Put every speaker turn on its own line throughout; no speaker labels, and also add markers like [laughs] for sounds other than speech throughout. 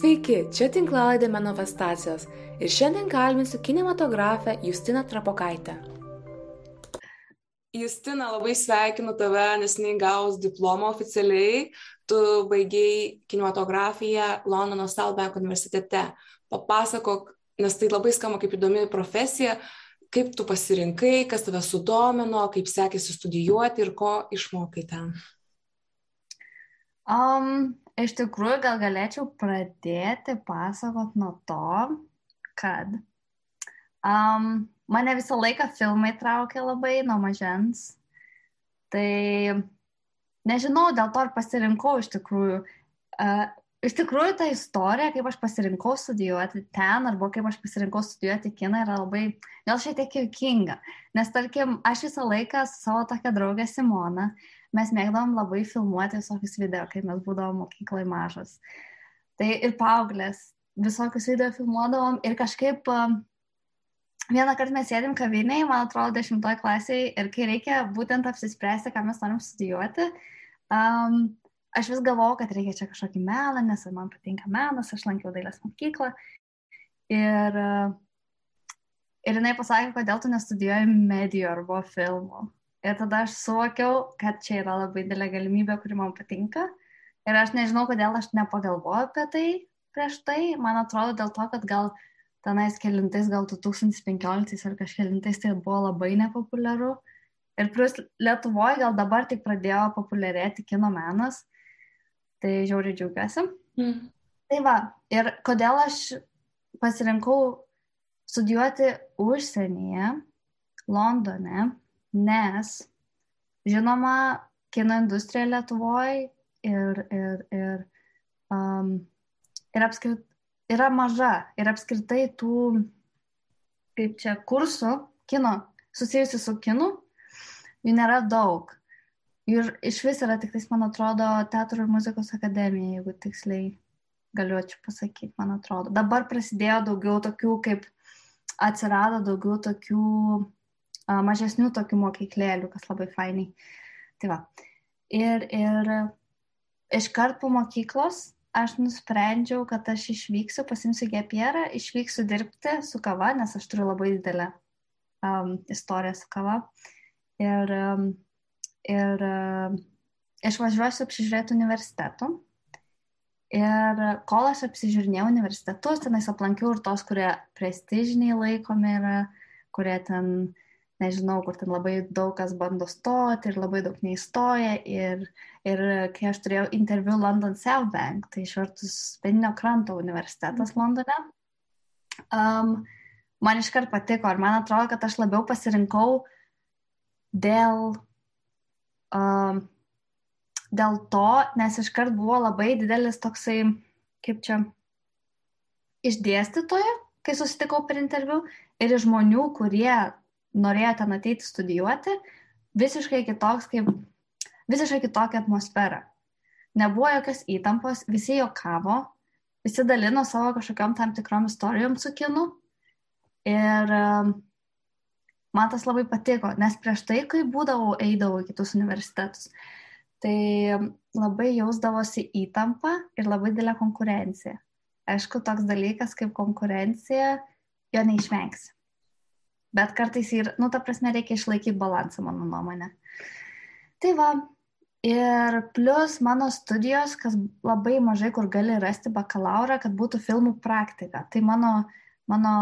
Sveiki, čia tinklalaidė manifestacijos ir šiandien kalbinsiu kinematografę Justiną Trapokaitę.
Justina, labai sveikinu tave, nes neįgaus diplomą oficialiai. Tu baigiai kinematografiją Londono Salbank universitete. Papasakok, nes tai labai skamba kaip įdomi profesija, kaip tu pasirinkai, kas tave sudomino, kaip sekėsi studijuoti ir ko išmokai ten.
Um, Iš tikrųjų, gal galėčiau pradėti pasakot nuo to, kad um, mane visą laiką filmai traukė labai nuo mažens. Tai nežinau, dėl to ir pasirinkau iš tikrųjų. Uh, iš tikrųjų, ta istorija, kaip aš pasirinkau studijuoti ten, arba kaip aš pasirinkau studijuoti kiną, yra labai, gal šiek tiek juokinga. Nes, tarkim, aš visą laiką su savo tokia draugė Simona, uh, mes mėgdavom labai filmuoti visokius video, kai mes būdavom mokyklai mažas. Tai ir paauglės visokius video filmuodavom ir kažkaip vieną kartą mes sėdim kaviniai, man atrodo, dešimtoje klasėje ir kai reikia būtent apsispręsti, ką mes norim studijuoti, um, aš vis galvojau, kad reikia čia kažkokį meną, nes man patinka menas, aš lankiau dailės mokyklą. Ir, ir jinai pasakė, kodėl tu nestudijuoji medijų arba filmų. Ir tada aš suvokiau, kad čia yra labai didelė galimybė, kuri man patinka. Ir aš nežinau, kodėl aš nepagalvojau apie tai prieš tai. Man atrodo dėl to, kad gal tenais kelintais, gal 2015 ar kažkelintais tai buvo labai nepopuliaru. Ir plus Lietuvoje gal dabar tik pradėjo populiarėti kino menas. Tai žiauriai džiaugiuosi. Mm. Tai va, ir kodėl aš pasirinkau studijuoti užsienyje, Londone, nes žinoma, kino industrija Lietuvoje ir, ir, ir, um, ir apskrit, yra maža ir apskritai tų, kaip čia, kursų kino susijusių su kinu, jų nėra daug. Ir iš vis yra tik tais, man atrodo, teatro ir muzikos akademija, jeigu tiksliai galiuočiau pasakyti, man atrodo. Dabar prasidėjo daugiau tokių, kaip atsirado daugiau tokių mažesnių tokių mokyklėlių, kas labai fainai. Tai va. Ir, ir iškart po mokyklos aš nusprendžiau, kad aš išvyksiu, pasimsiu gepierą, išvyksiu dirbti su kava, nes aš turiu labai didelę um, istoriją su kava. Ir, um, ir uh, išvažiuosiu apsižiūrėti universitetų. Ir kol aš apsižiūrinėjau universitetus, tenais aplankiau ir tos, kurie prestižiniai laikomi yra, kurie ten nežinau, kur ten labai daug kas bando stoti ir labai daug neįstoja. Ir, ir kai aš turėjau interviu London South Bank, tai išvertus Beninio kranto universitetas Londone, um, man iškart patiko ir man atrodo, kad aš labiau pasirinkau dėl, um, dėl to, nes iškart buvo labai didelis toksai, kaip čia, išdėstytojo, kai susitikau per interviu, ir žmonių, kurie norėjo ten ateiti studijuoti, visiškai kitoks kaip, visiškai kitokia atmosfera. Nebuvo jokios įtampos, visi jokavo, visi dalino savo kažkokiam tam tikrom istorijom su kinu. Ir um, man tas labai patiko, nes prieš tai, kai būdavau, eidavau į kitus universitetus, tai um, labai jausdavosi įtampa ir labai didelė konkurencija. Aišku, toks dalykas kaip konkurencija, jo neišvengsi. Bet kartais ir, nu, ta prasme, reikia išlaikyti balansą, mano nuomonė. Tai va, ir plus mano studijos, kas labai mažai kur gali rasti bakalaurą, kad būtų filmų praktika. Tai mano, mano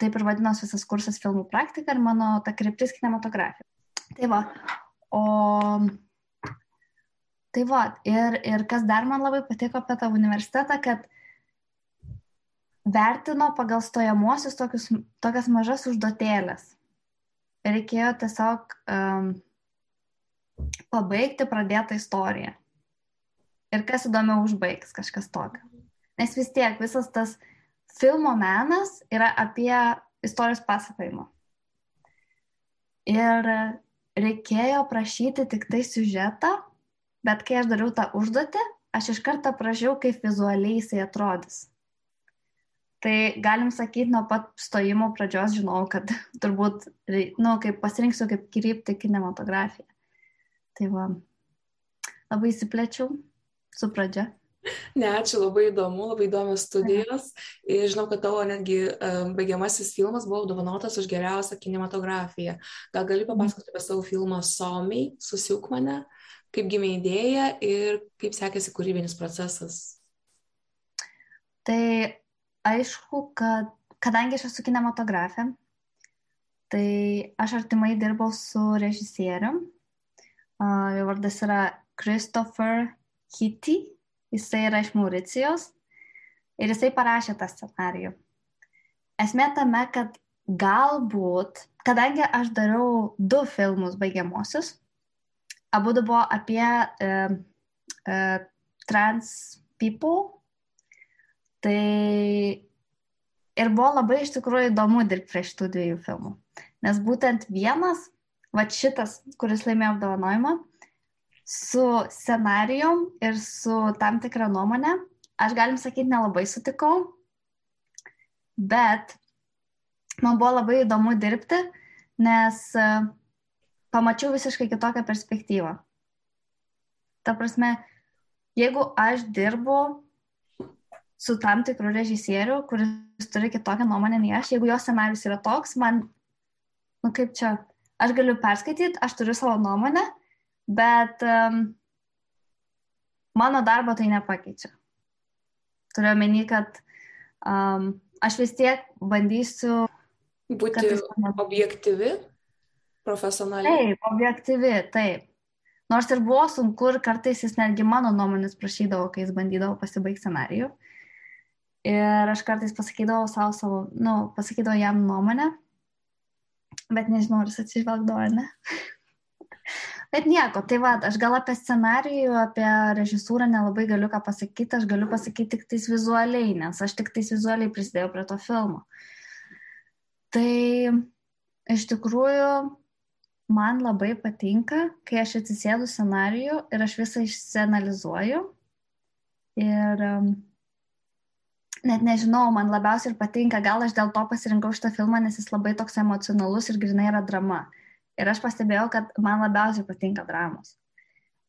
taip ir vadinosi visas kursas filmų praktika ir mano ta kryptis kinematografija. Tai va, o Tai va, ir, ir kas dar man labai patiko apie tą universitetą, kad vertino pagal stojamuosius tokius, tokias mažas užduotėlės. Reikėjo tiesiog um, pabaigti pradėtą istoriją. Ir kas įdomiau užbaigs kažkas tokio. Nes vis tiek visas tas filmo menas yra apie istorijos pasakojimą. Ir reikėjo prašyti tik tai siužetą, bet kai aš dariau tą užduotį, aš iš karto prašiau, kaip vizualiai jisai atrodys. Tai galim sakyti, nuo pat stojimo pradžios žinau, kad [laughs] turbūt, nu, kaip pasirinksiu kaip krypti kinematografiją. Tai va, labai įsiplečiau su pradžia.
Ne, ačiū, labai įdomu, labai įdomios studijos. Ir žinau, kad tavo netgi um, baigiamasis filmas buvo apdovanotas už geriausią kinematografiją. Gal gali papasakoti apie savo filmą Somiai, Susiuk mane, kaip gimė idėja ir kaip sekėsi kūrybinis procesas?
Tai aišku, kad kadangi aš esu kinematografė, tai aš artimai dirbau su režisierium. Uh, jo vardas yra Christopher Kitty Jisai yra iš Mauricijos ir jisai parašė tą scenarijų. Esmė tame, kad galbūt, kadangi aš dariau du filmus baigiamosius, abu buvo apie uh, uh, trans people, tai ir buvo labai iš tikrųjų įdomu dirbti prie šitų dviejų filmų. Nes būtent vienas, va šitas, kuris laimėjo apdovanojimą, su scenarijom ir su tam tikra nuomonė. Aš galim sakyti, nelabai sutikau, bet man buvo labai įdomu dirbti, nes e, pamačiau visiškai kitokią perspektyvą. Ta prasme, jeigu aš dirbu su tam tikru režisieriu, kuris turi kitokią nuomonę nei aš, jeigu jo scenarius yra toks, man, nu kaip čia, aš galiu perskaityti, aš turiu savo nuomonę, bet um, mano darbo tai nepakeičia. Turiu omeny, kad um, aš vis tiek bandysiu
būti jis... objektyvi, profesionaliai.
Taip, objektyvi, taip. Nors ir buvo sunku ir kartais jis netgi mano nuomonės prašydavo, kai jis bandydavo pasibaigti scenarijų. Ir aš kartais pasakydavau savo, savo, nu, pasakydavau jam nuomonę, bet nežinau, ar jis atsižvelgdavo, ne? [laughs] Bet nieko, tai va, aš gal apie scenarijų, apie režisūrą nelabai galiu ką pasakyti, aš galiu pasakyti tik tais vizualiai, nes aš tik tais vizualiai prisidėjau prie to filmo. Tai iš tikrųjų man labai patinka, kai aš atsisėdu scenarijų ir aš visą išsianalizuoju. Ir um, net nežinau, man labiausiai ir patinka, gal aš dėl to pasirinkau šitą filmą, nes jis labai toks emocionalus ir grinai yra drama. Ir aš pastebėjau, kad man labiausiai patinka dramos.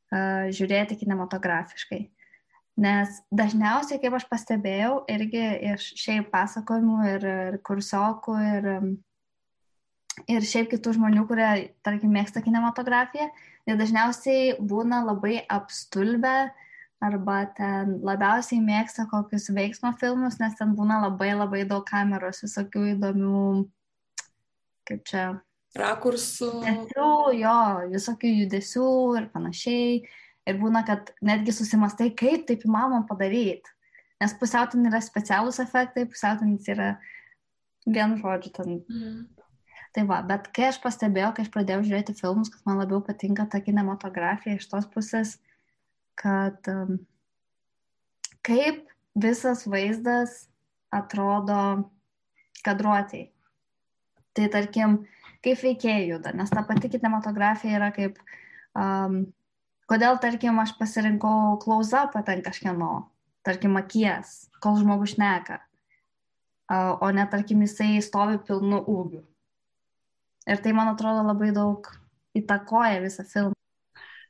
Uh, žiūrėti kinematografiškai. Nes dažniausiai, kaip aš pastebėjau, irgi iš šiaip pasakojimų ir, ir kursiokų ir, ir šiaip kitų žmonių, kurie, tarkim, mėgsta kinematografiją, jie dažniausiai būna labai apstulbę arba ten labiausiai mėgsta kokius veiksmo filmus, nes ten būna labai labai daug kameros, visokių įdomių, kaip čia,
rakursų.
Judesių, jo, visokių judesių ir panašiai. Ir būna, kad netgi susimastai, kaip taip įmanoma padaryti. Nes pusiautin yra specialūs efektai, pusiautin yra vien žodžiu ten. Mm. Tai va, bet kai aš pastebėjau, kai aš pradėjau žiūrėti filmus, kad man labiau patinka ta kinematografija iš tos pusės, kad kaip visas vaizdas atrodo kadruotėjai. Tai tarkim, kaip veikėjai juda, nes ta pati kinematografija yra kaip, um, kodėl, tarkim, aš pasirinkau close-upą ten kažkieno, tarkim, akies, kol žmogus šneka, uh, o ne, tarkim, jisai stovi pilnu ūgiu. Ir tai, man atrodo, labai daug įtakoja visą filmą.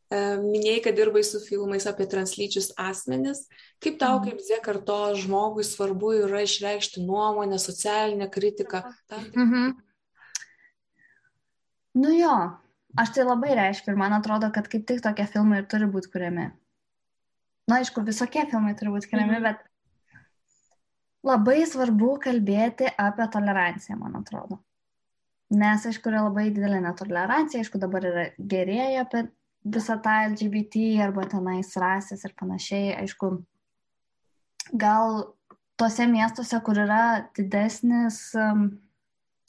Minėjai, kad dirbai su filmais apie translyčius asmenis. Kaip tau, mhm. kaip Z kartos žmogui, svarbu yra išreikšti nuomonę, socialinę kritiką? Tam... Mhm.
Nu jo, aš tai labai reiškiu ir man atrodo, kad kaip tik tokie filmai ir turi būti kuriami. Na, aišku, visokie filmai turi būti kuriami, mhm. bet labai svarbu kalbėti apie toleranciją, man atrodo. Nes, aišku, yra labai didelė netolerancija, aišku, dabar yra gerėja apie visą tą LGBT arba tenais rasės ir panašiai. Aišku, gal tuose miestuose, kur yra didesnis,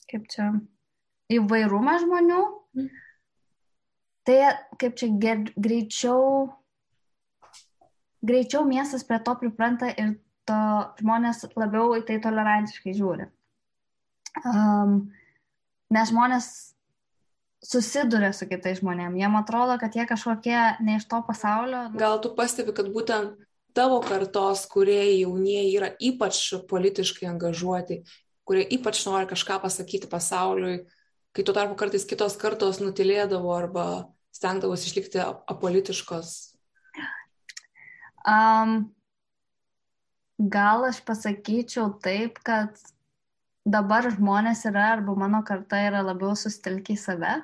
kaip čia, įvairumą žmonių, mm. tai kaip čia greičiau, greičiau miestas prie to pripranta ir to žmonės labiau į tai tolerantiškai žiūri. Um, nes žmonės susiduria su kitais žmonėmis, jiem atrodo, kad jie kažkokie ne iš to pasaulio.
Gal tu pastebi, kad būtent tavo kartos, kurie jaunieji yra ypač politiškai angažuoti, kurie ypač nori kažką pasakyti pasauliui, kai tuo tarpu kartais kitos kartos nutilėdavo arba stengdavosi išlikti apolitiškos?
Um, gal aš pasakyčiau taip, kad dabar žmonės yra, arba mano karta yra labiau sustelkę į save,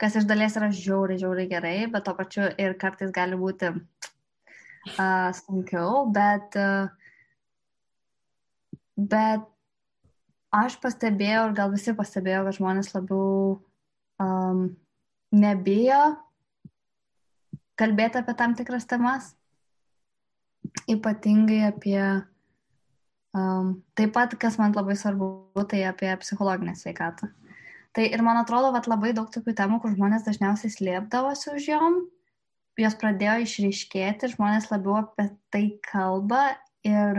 kas iš dalies yra žiauriai, žiauriai gerai, bet to pačiu ir kartais gali būti uh, sunkiau, bet, uh, bet aš pastebėjau ir gal visi pastebėjo, kad žmonės labiau um, nebijo kalbėti apie tam tikras temas, ypatingai apie, um, taip pat, kas man labai svarbu, tai apie psichologinę sveikatą. Tai ir man atrodo, kad labai daug tokių temų, kur žmonės dažniausiai slėpdavosi už jom, jos pradėjo išryškėti, žmonės labiau apie tai kalba ir,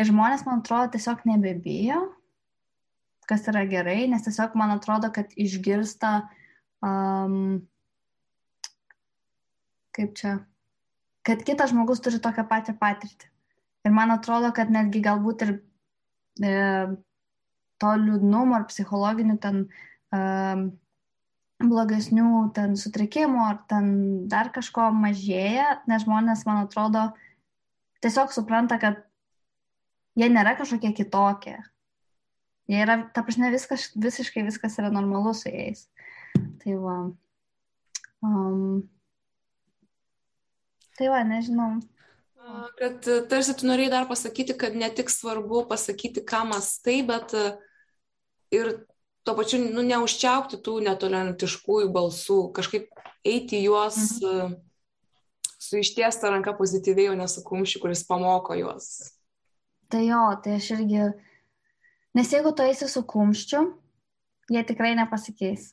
ir žmonės, man atrodo, tiesiog nebebijo, kas yra gerai, nes tiesiog man atrodo, kad išgirsta, um, kaip čia, kad kitas žmogus turi tokią pačią patirtį. Ir man atrodo, kad netgi galbūt ir e, to liūdnumo ar psichologinių ten e, blogesnių ten sutrikimų ar ten dar kažko mažėja, nes žmonės, man atrodo, tiesiog supranta, kad jie nėra kažkokie kitokie. Jie yra, ta prasme, viskas, visiškai viskas yra normalu su jais. Tai va. Um, tai va, nežinau.
Kad tarsi tu norėjai dar pasakyti, kad ne tik svarbu pasakyti, ką mastai, bet ir tuo pačiu nu, neužčiaupti tų netolerantiškųjų balsų, kažkaip eiti juos mhm. su ištiesta ranka pozityviai, o nesukumši, kuris pamoko juos.
Tai jo, tai aš irgi, nes jeigu tu eisi su kumščiu, jie tikrai nepasikeis.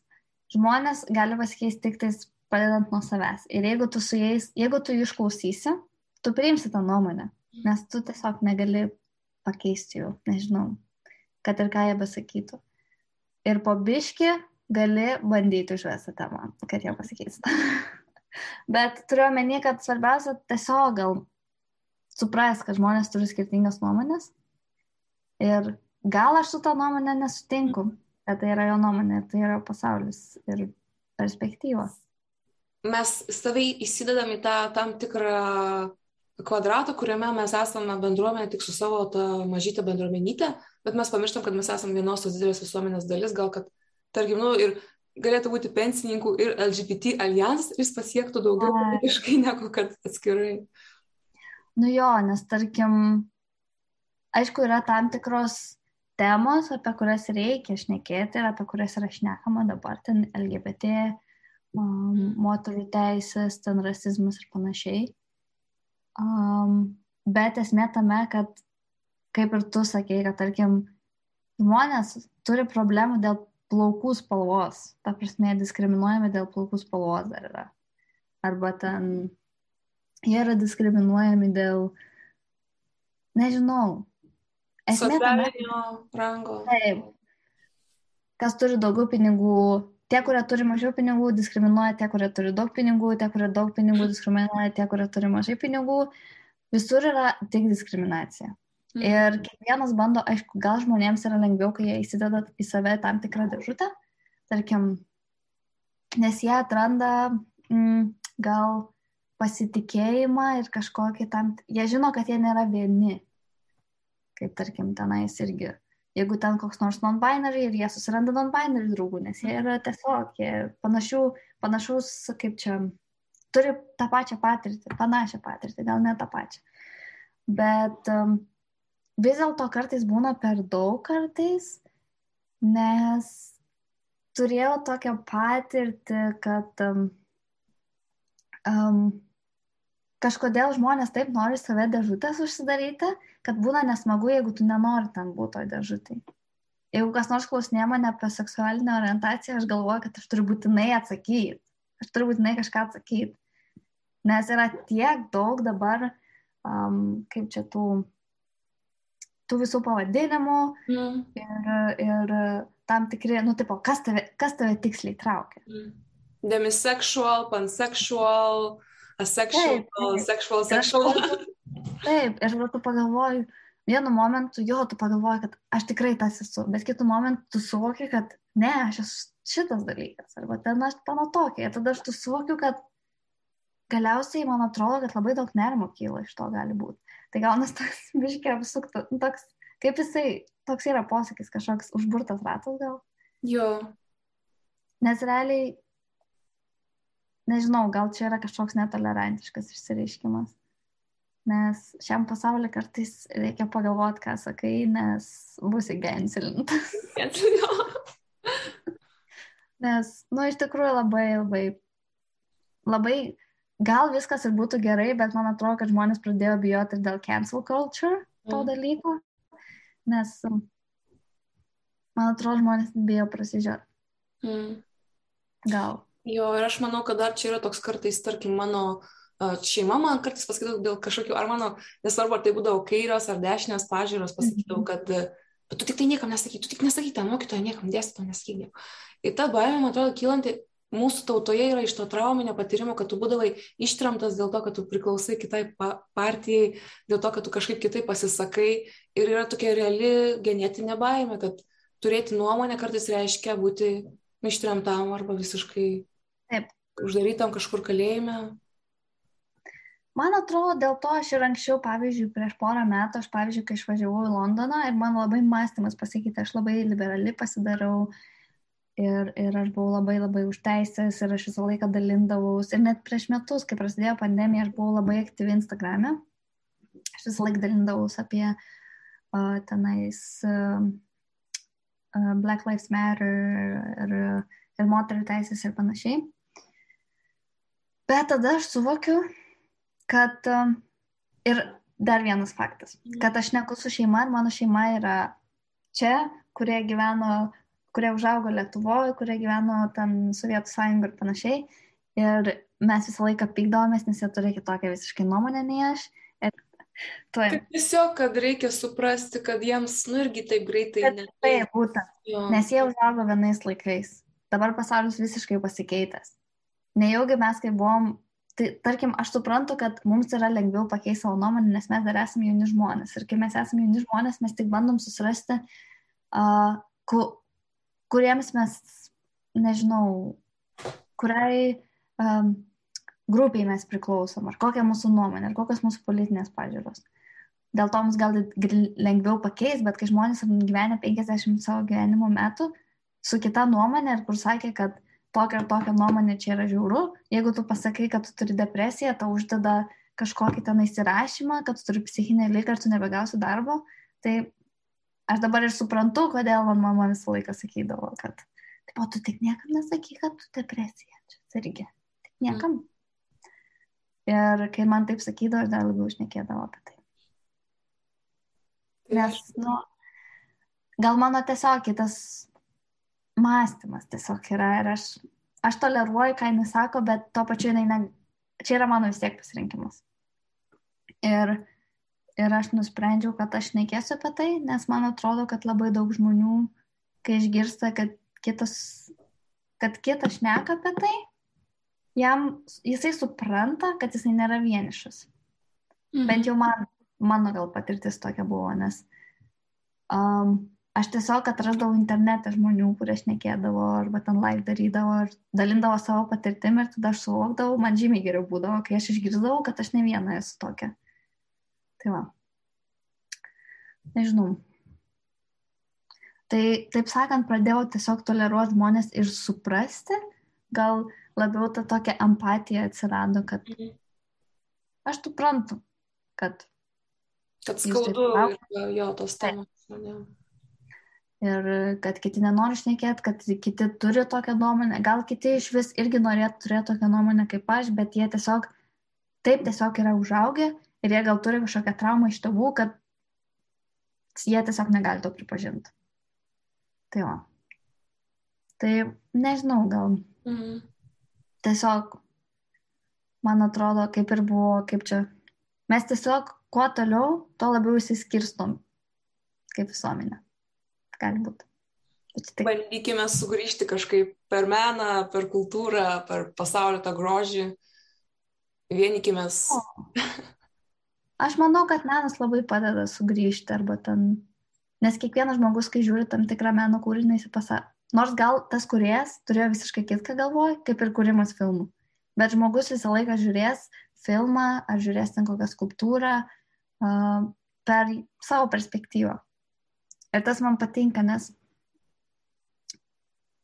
Žmonės gali pasikeisti tik tais pradedant nuo savęs. Ir jeigu tu su jais, jeigu tu jų išklausysi, tu priimsi tą nuomonę, nes tu tiesiog negali pakeisti jų, nežinau, kad ir ką jie besakytų ir po biški gali bandyti užvesti temą, kad jie pasikeistų. [laughs] Bet turiu omeny, kad svarbiausia tiesiog gal supras, kad žmonės turi skirtingas nuomonės ir gal aš su tą nuomonę nesutinku, bet tai yra jo nuomonė, tai yra pasaulis ir perspektyvos.
Mes savai įsidedam į tą tam tikrą kvadratą, kuriame mes esame bendruomenė tik su savo tą mažytę bendruomenytę, bet mes pamirštam, kad mes esame vienos tos didelės visuomenės dalis, gal kad, tarkim, nu, ir galėtų būti pensininkų ir LGBT alijansas jis pasiektų daugiau politiškai negu kad atskirai.
Nu jo, nes tarkim, aišku, yra tam tikros temos, apie kurias reikia šnekėti ir apie kurias yra šnekama dabar, ten LGBT, um, moterų teisės, ten rasizmas ir panašiai. Um, bet esmė tame, kad kaip ir tu sakei, kad tarkim žmonės turi problemų dėl plaukų spalvos. Ta prasme, diskriminuojami dėl plaukų spalvos dar yra. Arba ten jie yra diskriminuojami dėl, nežinau,
esmė tame. rango.
Taip. Kas turi daugiau pinigų, tie, kurie turi mažiau pinigų, diskriminuoja tie, kurie turi daug pinigų, tie, kurie daug pinigų diskriminuoja tie, kurie turi mažai pinigų. Visur yra tik diskriminacija. Mm. Ir kiekvienas bando, aišku, gal žmonėms yra lengviau, kai jie įsideda į save tam tikrą dėžutę, tarkim, nes jie atranda mm, gal pasitikėjimą ir kažkokį tam, jie žino, kad jie nėra vieni, kaip tarkim tenais irgi jeigu ten koks nors non-binary ir jie susiranda non-binary draugų, nes jie yra tiesiog jie panašių, panašaus, kaip čia, turi tą pačią patirtį, panašią patirtį, gal ne tą pačią. Bet um, vis dėlto kartais būna per daug kartais, nes turėjau tokią patirtį, kad um, um, kažkodėl žmonės taip nori save dėžutės užsidaryti, kad būna nesmagu, jeigu tu nenori ten būti toj dėžutai. Jeigu kas nors klausinė mane apie seksualinę orientaciją, aš galvoju, kad aš turiu būtinai atsakyti. Aš turiu būtinai kažką atsakyti. Nes yra tiek daug dabar, um, kaip čia tų, tų visų pavadinimų mm. ir, ir tam tikri, nu, tipo, kas tave, kas tave tiksliai traukia. Mm.
Demisexual, pansexual, asexual, taip, sexual, sexual.
Taip, ir tu pagalvoji, vienu momentu, jo, tu pagalvoji, kad aš tikrai tas esu, bet kitų momentų tu suvoki, kad ne, aš esu šitas dalykas, arba ten aš pano tokia, ir tada aš tu suvokiu, kad galiausiai man atrodo, kad labai daug nerimo kyla iš to gali būti. Tai gaunas toks [laughs] biškiai apsuktas, nu, toks, kaip jisai, toks yra posakis, kažkoks užburtas ratas gal.
Jo.
Nes realiai, nežinau, gal čia yra kažkoks netolerantiškas išsireiškimas. Nes šiam pasauliu kartais reikia pagalvoti, ką sakai, nes bus įgensilintas. [laughs] nes, nu, iš tikrųjų labai, labai, labai, gal viskas ir būtų gerai, bet man atrodo, kad žmonės pradėjo bijoti ir dėl cancel culture to mm. dalyko. Nes, man atrodo, žmonės bijo prasižiūrėti. Mm. Gal.
Jo, ir aš manau, kad dar čia yra toks kartais, tarkim, mano šeima man kartais pasakydavo dėl kažkokių, ar mano, nesvarbu, ar tai būdavo kairios ar dešinės pažiūros, pasakydavo, mhm. kad bet tu tik tai niekam nesakyk, tu tik nesakyk, ten mokytoja niekam dėstyto nesakyk. Ir ta baimė, man atrodo, kylanti mūsų tautoje yra iš to trauminio patyrimo, kad tu būdavai ištramtas dėl to, kad tu priklausai kitai pa partijai, dėl to, kad tu kažkaip kitaip pasisakai. Ir yra tokia reali genetinė baimė, kad turėti nuomonę kartais reiškia būti ištramtam arba visiškai
Taip.
uždarytam kažkur kalėjime.
Man atrodo, dėl to aš ir anksčiau, pavyzdžiui, prieš porą metų, aš, pavyzdžiui, kai išvažiavau į Londoną ir man labai mąstymas pasikeitė, aš labai liberali pasidarau ir, ir aš buvau labai labai už teisės ir aš visą laiką dalindavaus. Ir net prieš metus, kai prasidėjo pandemija, aš buvau labai aktyvi Instagrame. Aš visą laiką dalindavaus apie uh, tenais uh, uh, Black Lives Matter ir, ir moterų teisės ir panašiai. Bet tada aš suvokiu, kad um, ir dar vienas faktas, mhm. kad aš neku su šeima ir mano šeima yra čia, kurie gyveno, kurie užaugo Lietuvoje, kurie gyveno ten Sovietų sąjungoje ir panašiai. Ir mes visą laiką pykdavomės, nes jie turi kitokią visiškai nuomonę nei aš. Ir
tuoj. Tiesiog, kad reikia suprasti, kad jiems, nu irgi taip greitai.
Ne... Taip, būtent. Jo. Nes jie užaugo vienais laikais. Dabar pasaulis visiškai pasikeitęs. Nejaugi mes, kai buvom Tai tarkim, aš suprantu, kad mums yra lengviau pakeisti savo nuomonę, nes mes dar esame jauni žmonės. Ir kai mes esame jauni žmonės, mes tik bandom susirasti, uh, ku, kuriems mes, nežinau, kuriai um, grupiai mes priklausom, ar kokia mūsų nuomonė, ar kokios mūsų politinės pažiūros. Dėl to mums gal lengviau pakeis, bet kai žmonės gyvena 50 savo gyvenimo metų su kita nuomonė ir kur sakė, kad tokia ir tokia nuomonė čia yra žiauru. Jeigu tu pasakai, kad tu turi depresiją, tau uždeda kažkokį ten įsirašymą, kad tu turi psichinę lygą ir tu nebegausi darbo, tai aš dabar ir suprantu, kodėl man mama visą laiką sakydavo, kad o tu tik niekam nesakyk, kad tu depresija, čia irgi, tik niekam. Mm. Ir kai man taip sakydavo, aš dar labiau užnekėdavo apie tai. Nes, nu, gal mano tiesiog kitas mąstymas tiesiog yra ir aš, aš toleruoju, ką jinai sako, bet tuo pačiu jinai, ne, čia yra mano vis tiek pasirinkimas. Ir, ir aš nusprendžiau, kad aš nekėsiu apie tai, nes man atrodo, kad labai daug žmonių, kai išgirsta, kad kitas, kad kitas šneka apie tai, jam, jisai supranta, kad jisai nėra vienišas. Mhm. Bent jau man, mano gal patirtis tokia buvo, nes um, aš tiesiog atrasdavau internete žmonių, kurie šnekėdavo arba ten live darydavo ir dalindavo savo patirtim ir tada aš suvokdavau, man žymiai geriau būdavo, kai aš išgirdavau, kad aš ne viena esu tokia. Tai va. Nežinau. Tai taip sakant, pradėjau tiesiog toleruoti žmonės ir suprasti, gal labiau ta tokia empatija atsirado, kad mhm. aš suprantu, kad...
Kad skaudu jo tos temos
ir kad kiti nenori šnekėti, kad kiti turi tokią nuomonę, gal kiti iš vis irgi norėtų turėti tokią nuomonę kaip aš, bet jie tiesiog taip tiesiog yra užaugę ir jie gal turi kažkokią traumą iš tėvų, kad jie tiesiog negali to pripažinti. Tai va. Tai nežinau, gal. Mhm. Tiesiog, man atrodo, kaip ir buvo, kaip čia. Mes tiesiog kuo toliau, tuo labiau įsiskirstom kaip visuomenė gali būti.
Bandykime sugrįžti kažkaip per meną, per kultūrą, per pasaulio tą grožį. Vienykime.
Aš manau, kad menas labai padeda sugrįžti arba ten. Nes kiekvienas žmogus, kai žiūri tam tikrą meno kūrinį, jis pasako. Nors gal tas kuriejas turėjo visiškai kitką galvoj, kaip ir kūrimas filmų. Bet žmogus visą laiką žiūrės filmą ar žiūrės ten kokią skulptūrą uh, per savo perspektyvą. Ir tas man patinka, nes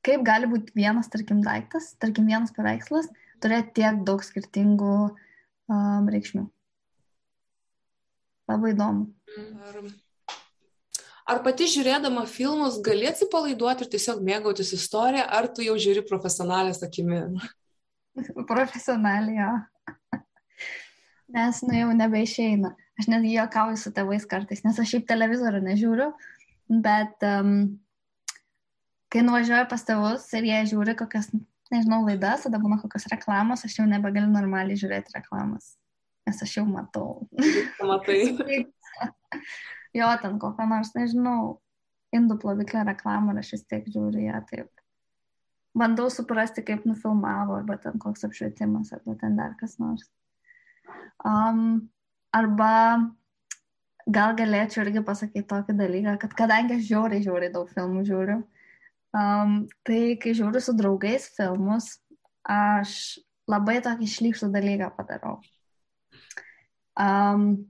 kaip gali būti vienas, tarkim, daiktas, tarkim, vienas paveikslas, turėti tiek daug skirtingų um, reikšmių. Labai įdomu.
Ar, ar pati žiūrėdama filmus gali atsipalaiduoti ir tiesiog mėgautis istoriją, ar tu jau žiūri profesionalės akimi? [laughs]
Profesionaliai, jo. Nes, nu, jau nebeišeina. Aš netgi juokauju su tėvais kartais, nes aš šiaip televizorių nežiūriu, bet um, kai nuvažiuoju pas tėvus ir jie žiūri kokias, nežinau, laidas, tada būna kokios reklamos, aš jau nebegaliu normaliai žiūrėti reklamas nes aš jau matau.
Matai. [laughs]
jo, ten kokią nors, nežinau, indų ploviklę reklamą ir aš vis tiek žiūriu ją taip. Bandau suprasti, kaip nufilmavo, arba ten koks apšvietimas, arba ten dar kas nors. Um, arba gal galėčiau irgi pasakyti tokį dalyką, kad kadangi aš žiauriai, žiauriai daug filmų žiūriu, um, tai kai žiūriu su draugais filmus, aš labai tokį šlykštų dalyką padarau. Um,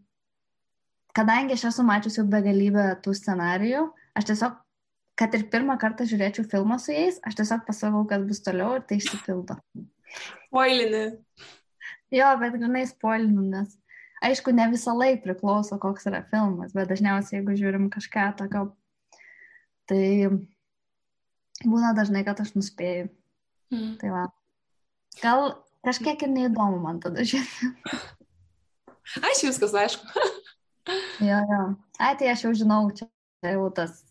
kadangi aš esu mačiusi begalybę tų scenarijų, aš tiesiog, kad ir pirmą kartą žiūrėčiau filmą su jais, aš tiesiog pasakau, kas bus toliau ir tai išsipildo.
Spoilinį.
Jo, bet grinai spoilinu, nes aišku, ne visą laiką priklauso, koks yra filmas, bet dažniausiai, jeigu žiūrim kažką tokio, tai būna dažnai, kad aš nuspėju. Mm. Tai va. Gal kažkiek ir neįdomu man tada žiūrėti.
Aš viskas aišku. [laughs]
jo, jo. Ai, tai aš jau žinau, čia jau tas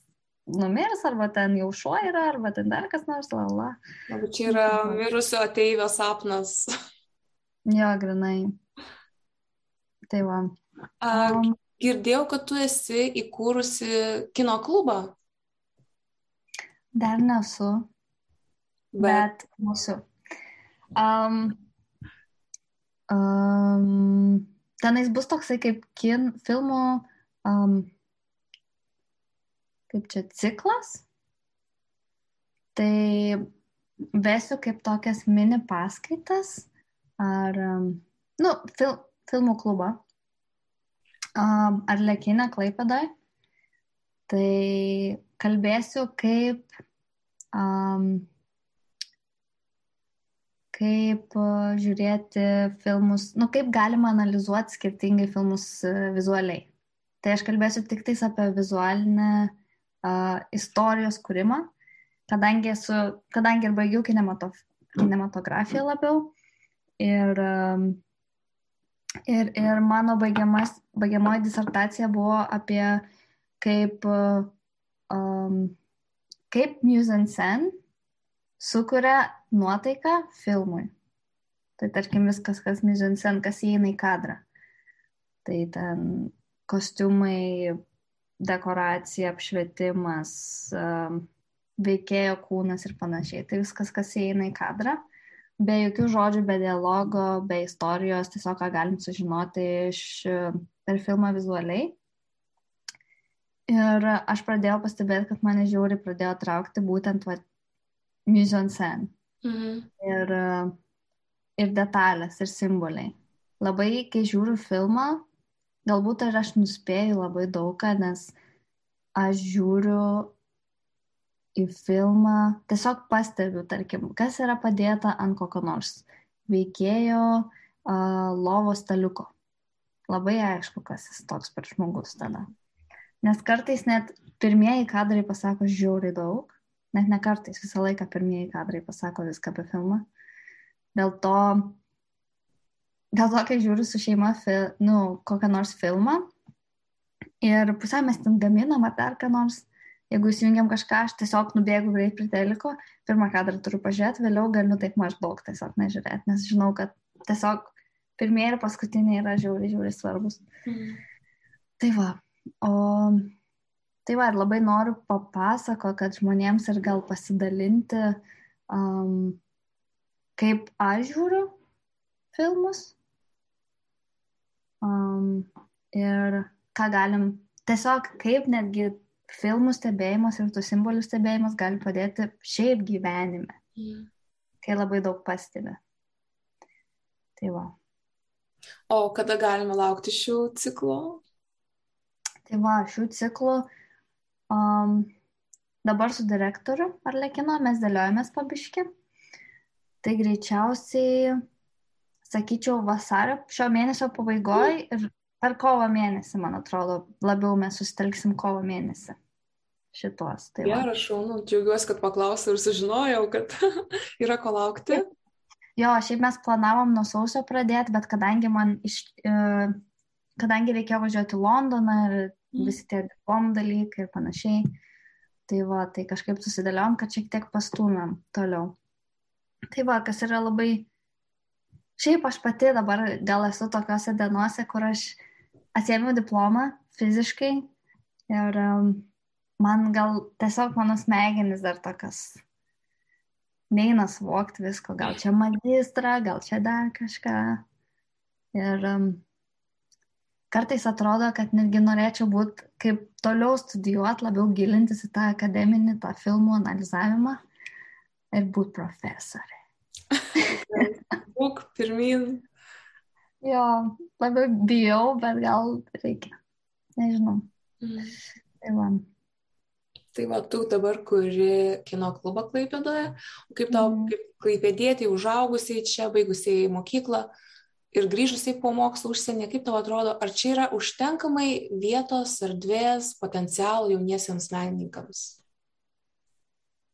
numirs, arba ten jau šuo yra, arba ten dar kas nors, lala.
Arba čia yra mirusio ateivio sapnas.
Jo, grinai. Tai va.
Um, girdėjau, kad tu esi įkūrusi kino klubą.
Dar nesu. Bet, bet mūsų. Um, um, tenais bus toksai kaip kin, filmų, um, kaip čia ciklas. Tai vesiu kaip tokias mini paskaitas ar, um, nu, fil, filmų klubą ar lėkinę klaipėdai. Tai kalbėsiu kaip um, kaip žiūrėti filmus, nu kaip galima analizuoti skirtingai filmus vizualiai. Tai aš kalbėsiu tik tais apie vizualinę uh, istorijos kūrimą, kadangi, esu, kadangi ir baigiau kinematof, kinematografiją labiau. Ir, um, ir, ir mano baigiamoji disertacija buvo apie kaip, um, kaip mise en scène sukuria nuotaiką filmui. Tai tarkim viskas, kas mizinsen, kas įeina į kadrą. Tai ten kostiumai, dekoracija, apšvietimas, veikėjo kūnas ir panašiai. Tai viskas, kas įeina į kadrą. Be jokių žodžių, be dialogo, be istorijos, tiesiog ką galim sužinoti iš per filmą vizualiai. Ir aš pradėjau pastebėti, kad mane žiūri pradėjo traukti būtent va, mise en scène. Mhm. Ir, ir detalės, ir simboliai. Labai, kai žiūriu filmą, galbūt ir aš nuspėju labai daugą, nes aš žiūriu į filmą, tiesiog pastebiu, tarkim, kas yra padėta ant kokio nors veikėjo uh, lovo staliuko. Labai aišku, kas jis toks per žmogus tada. Nes kartais net pirmieji kadrai pasako žiauriai daug, net ne kartais, visą laiką pirmieji kadrai pasako viską apie filmą. Dėl to, dėl to kai žiūriu su šeima, fi, nu, kokią nors filmą ir pusiau mes ten gaminam ar dar ką nors, jeigu įsijungiam kažką, aš tiesiog nubėgu greit prie teliko, pirmą kadrą turiu pažiūrėti, vėliau galiu taip maždaug tiesiog nežiūrėti, nes žinau, kad tiesiog pirmieji ir paskutiniai yra žiauriai, žiauriai svarbus. Mhm. Tai va, o Tai va, ir labai noriu papasako, kad žmonėms ir gal pasidalinti, um, kaip aš žiūriu filmus um, ir ką galim, tiesiog kaip netgi filmų stebėjimas ir tų simbolių stebėjimas gali padėti šiaip gyvenime, mm. kai labai daug pastebi. Tai va.
O kada galime laukti šių ciklų?
Tai va, šių ciklų um, dabar su direktoriu Arlekino mes dėliojamės pabiški. Tai greičiausiai, sakyčiau, vasario šio mėnesio pabaigoje ir per kovo mėnesį, man atrodo, labiau mes susitelksim kovo mėnesį šitos.
Tai Gerai, šaunu, džiaugiuosi, kad paklausiau ir sužinojau, kad [laughs] yra ko laukti.
Jo, šiaip mes planavom nuo sausio pradėti, bet kadangi man iš, e, kadangi reikėjo važiuoti į Londoną ir mm. visi tie diplom dalykai ir panašiai, tai va, tai kažkaip susidėliom, kad šiek tiek pastumėm toliau. Tai va, kas yra labai, šiaip aš pati dabar gal esu tokiuose dienose, kur aš atsėmiau diplomą fiziškai ir um, man gal tiesiog mano smegenys dar tokios neina suvokti visko, gal čia magistrą, gal čia dar kažką. Ir um, kartais atrodo, kad netgi norėčiau būti, kaip toliau studijuoti, labiau gilintis į tą akademinį, tą filmų analizavimą ir būti profesorė. [laughs]
Būk pirmin.
Jo, labiau bijau, bet gal reikia. Nežinau. Mm. Tai va.
Tai va, tu dabar kuri kino klubą Klaipėdoje, kaip tau, mm. kaip klaipėdėti, užaugusiai čia, baigusiai mokyklą ir grįžusiai po mokslo užsienį, kaip tau atrodo, ar čia yra užtenkamai vietos, erdvės, potencialo jauniesiems menininkams?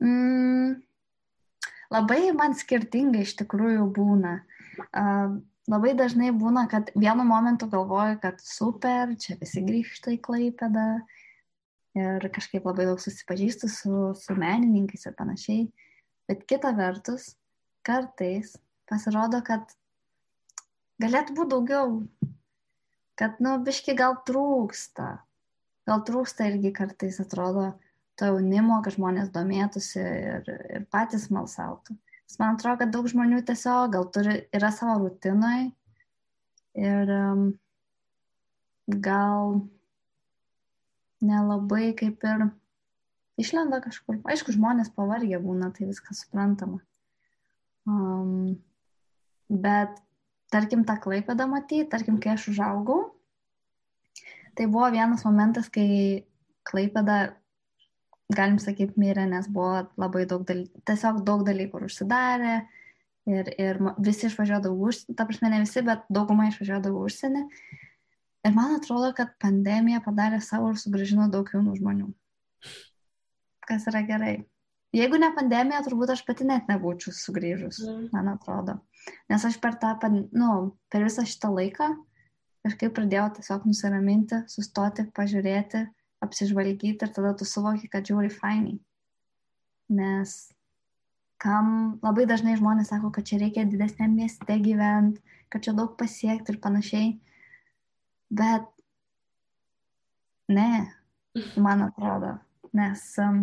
Mm, labai man skirtingai iš tikrųjų būna. Uh, labai dažnai būna, kad vienu momentu galvoju, kad super, čia visi grįžta į Klaipėdą, uh, ir kažkaip labai daug susipažįstu su, su menininkais ir panašiai. Bet kita vertus, kartais pasirodo, kad galėtų būti daugiau, kad, nu, biški gal trūksta. Gal trūksta irgi kartais atrodo to jaunimo, kad žmonės domėtųsi ir, ir patys malsautų. Nes man atrodo, kad daug žmonių tiesiog gal turi, yra savo rutinoj ir um, gal nelabai kaip ir išlenda kažkur. Aišku, žmonės pavargę būna, tai viskas suprantama. Um, bet tarkim tą klaipėdą matyti, tarkim, kai aš užaugau, tai buvo vienas momentas, kai klaipėda, galim sakyti, mirė, nes buvo labai daug dalykų, tiesiog daug dalykų užsidarė ir, ir visi išvažiuodavo užsienį, ta prasme ne visi, bet dauguma išvažiuodavo užsienį. Ir man atrodo, kad pandemija padarė savo ir sugražino daug jaunų žmonių. Kas yra gerai. Jeigu ne pandemija, turbūt aš pati net nebūčiau sugrįžus, mm. man atrodo. Nes aš per tą, nu, per visą šitą laiką kažkaip pradėjau tiesiog nusiraminti, sustoti, pažiūrėti, apsižvalgyti ir tada tu suvoki, kad žiūri fainai. Nes kam labai dažnai žmonės sako, kad čia reikia didesnėm mieste gyventi, kad čia daug pasiekti ir panašiai. Bet ne, man atrodo, nes um,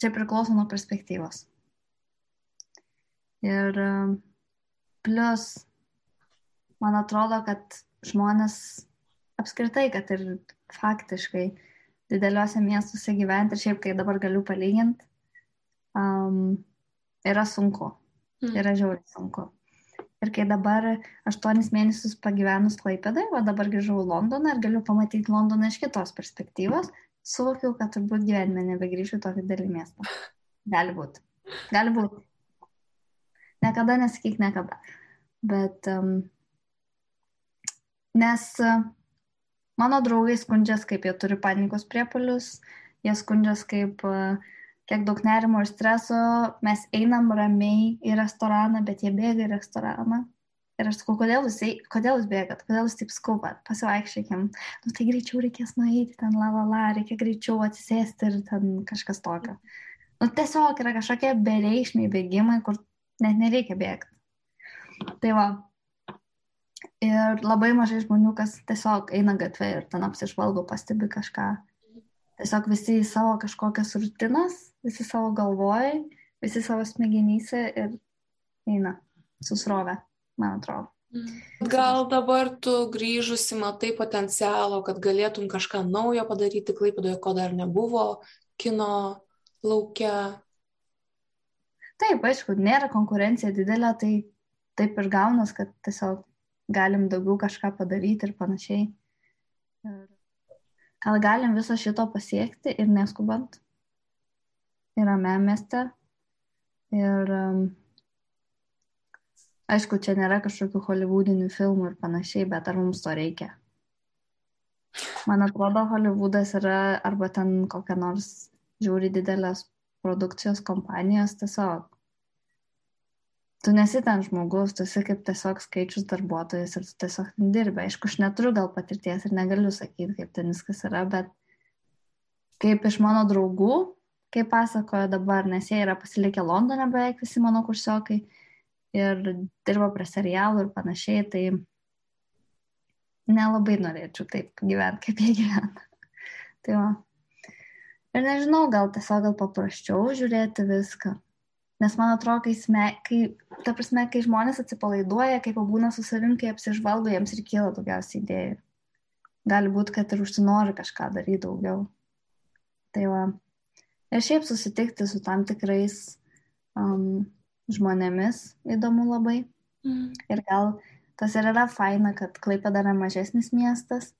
čia priklauso nuo perspektyvos. Ir um, plus, man atrodo, kad žmonės apskritai, kad ir faktiškai dideliuose miestuose gyventi ir šiaip, kai dabar galiu palyginti, um, yra sunku. Mm. Yra žiauriai sunku. Ir kai dabar aštuonis mėnesius pagyvenus Klaipėdai, o dabar grįžau į Londoną ir galiu pamatyti Londoną iš kitos perspektyvos, suvokiau, kad turbūt gyvenime nebegrįšiu tokį didelį miestą. Gali būti. Gali būti. Niekada nesakyk niekada. Bet, um, nes uh, mano draugai skundžias, kaip jie turi panikos priepolius, jie skundžias, kaip uh, kiek daug nerimo ir streso, mes einam ramiai į restoraną, bet jie bėga į restoraną. Ir aš sakau, kodėl jūs, kodėl jūs bėgat, kodėl jūs taip skubat, pasivaikščiokim. Nu tai greičiau reikės nueiti ten, la la la, reikia greičiau atsisėsti ir ten kažkas tokio. Nu tiesiog yra kažkokie bereikšmiai bėgimai, kur net nereikia bėgti. Tai va. Ir labai mažai žmonių, kas tiesiog eina gatvė ir ten apsižvalgo, pastebi kažką. Tiesiog visi į savo kažkokias rutinas visi savo galvoj, visi savo smegenyse ir eina susrovę, man atrodo.
Mm. Gal dabar tu grįžusi matai potencialo, kad galėtum kažką naujo padaryti Klaipadoje, ko dar nebuvo kino laukia?
Taip, aišku, nėra konkurencija didelė, tai taip ir gaunas, kad tiesiog galim daugiau kažką padaryti ir panašiai. Gal galim viso šito pasiekti ir neskubant. Ir ramiam mieste. Ir um, aišku, čia nėra kažkokių holivudinių filmų ir panašiai, bet ar mums to reikia? Man atrodo, Hollywoodas yra arba ten kokia nors žiūri didelės produkcijos kompanijos tiesiog tu nesi ten žmogus, tu esi kaip tiesiog skaičius darbuotojas ir tu tiesiog dirbi. Aišku, aš neturiu gal patirties ir negaliu sakyti, kaip ten viskas yra, bet kaip iš mano draugų, kaip pasakojo dabar, nes jie yra pasilikę Londone beveik visi mano kursiokai ir dirba prie serialų ir panašiai, tai nelabai norėčiau taip gyventi, kaip jie gyvena. [laughs] tai va. Ir nežinau, gal tiesiog gal paprasčiau žiūrėti viską. Nes man atrodo, kai, sme, kai, ta prasme, kai žmonės atsipalaiduoja, kai pabūna su savim, kai apsižvalgo, jiems ir kyla daugiausiai idėjų. Gali būti, kad ir užsinori kažką daryti daugiau. Tai va. Ir šiaip susitikti su tam tikrais um, žmonėmis įdomu labai. Mm. Ir gal tas ir yra faina, kad Klaipėda yra mažesnis miestas,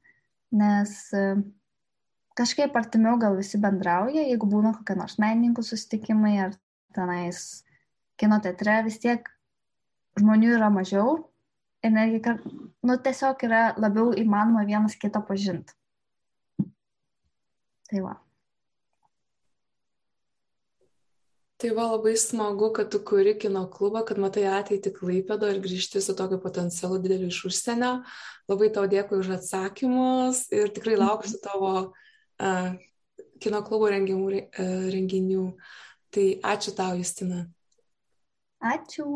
nes uh, kažkaip artimiau gal visi bendrauja, jeigu būna kokie nors menininkų susitikimai ar tenais kino teatre vis tiek žmonių yra mažiau ir netgi, kad, nu, tiesiog yra labiau įmanoma vienas kitą pažinti. Tai va.
Tai va labai smagu, kad tu kuri kino klubą, kad matai ateitį Klaipėdo ir grįžti su tokiu potencialu dideliu iš užsienio. Labai tau dėkui už atsakymus ir tikrai lauksiu tavo uh, kino klubo rengimų, uh, renginių. Tai ačiū tau, Justina.
Ačiū.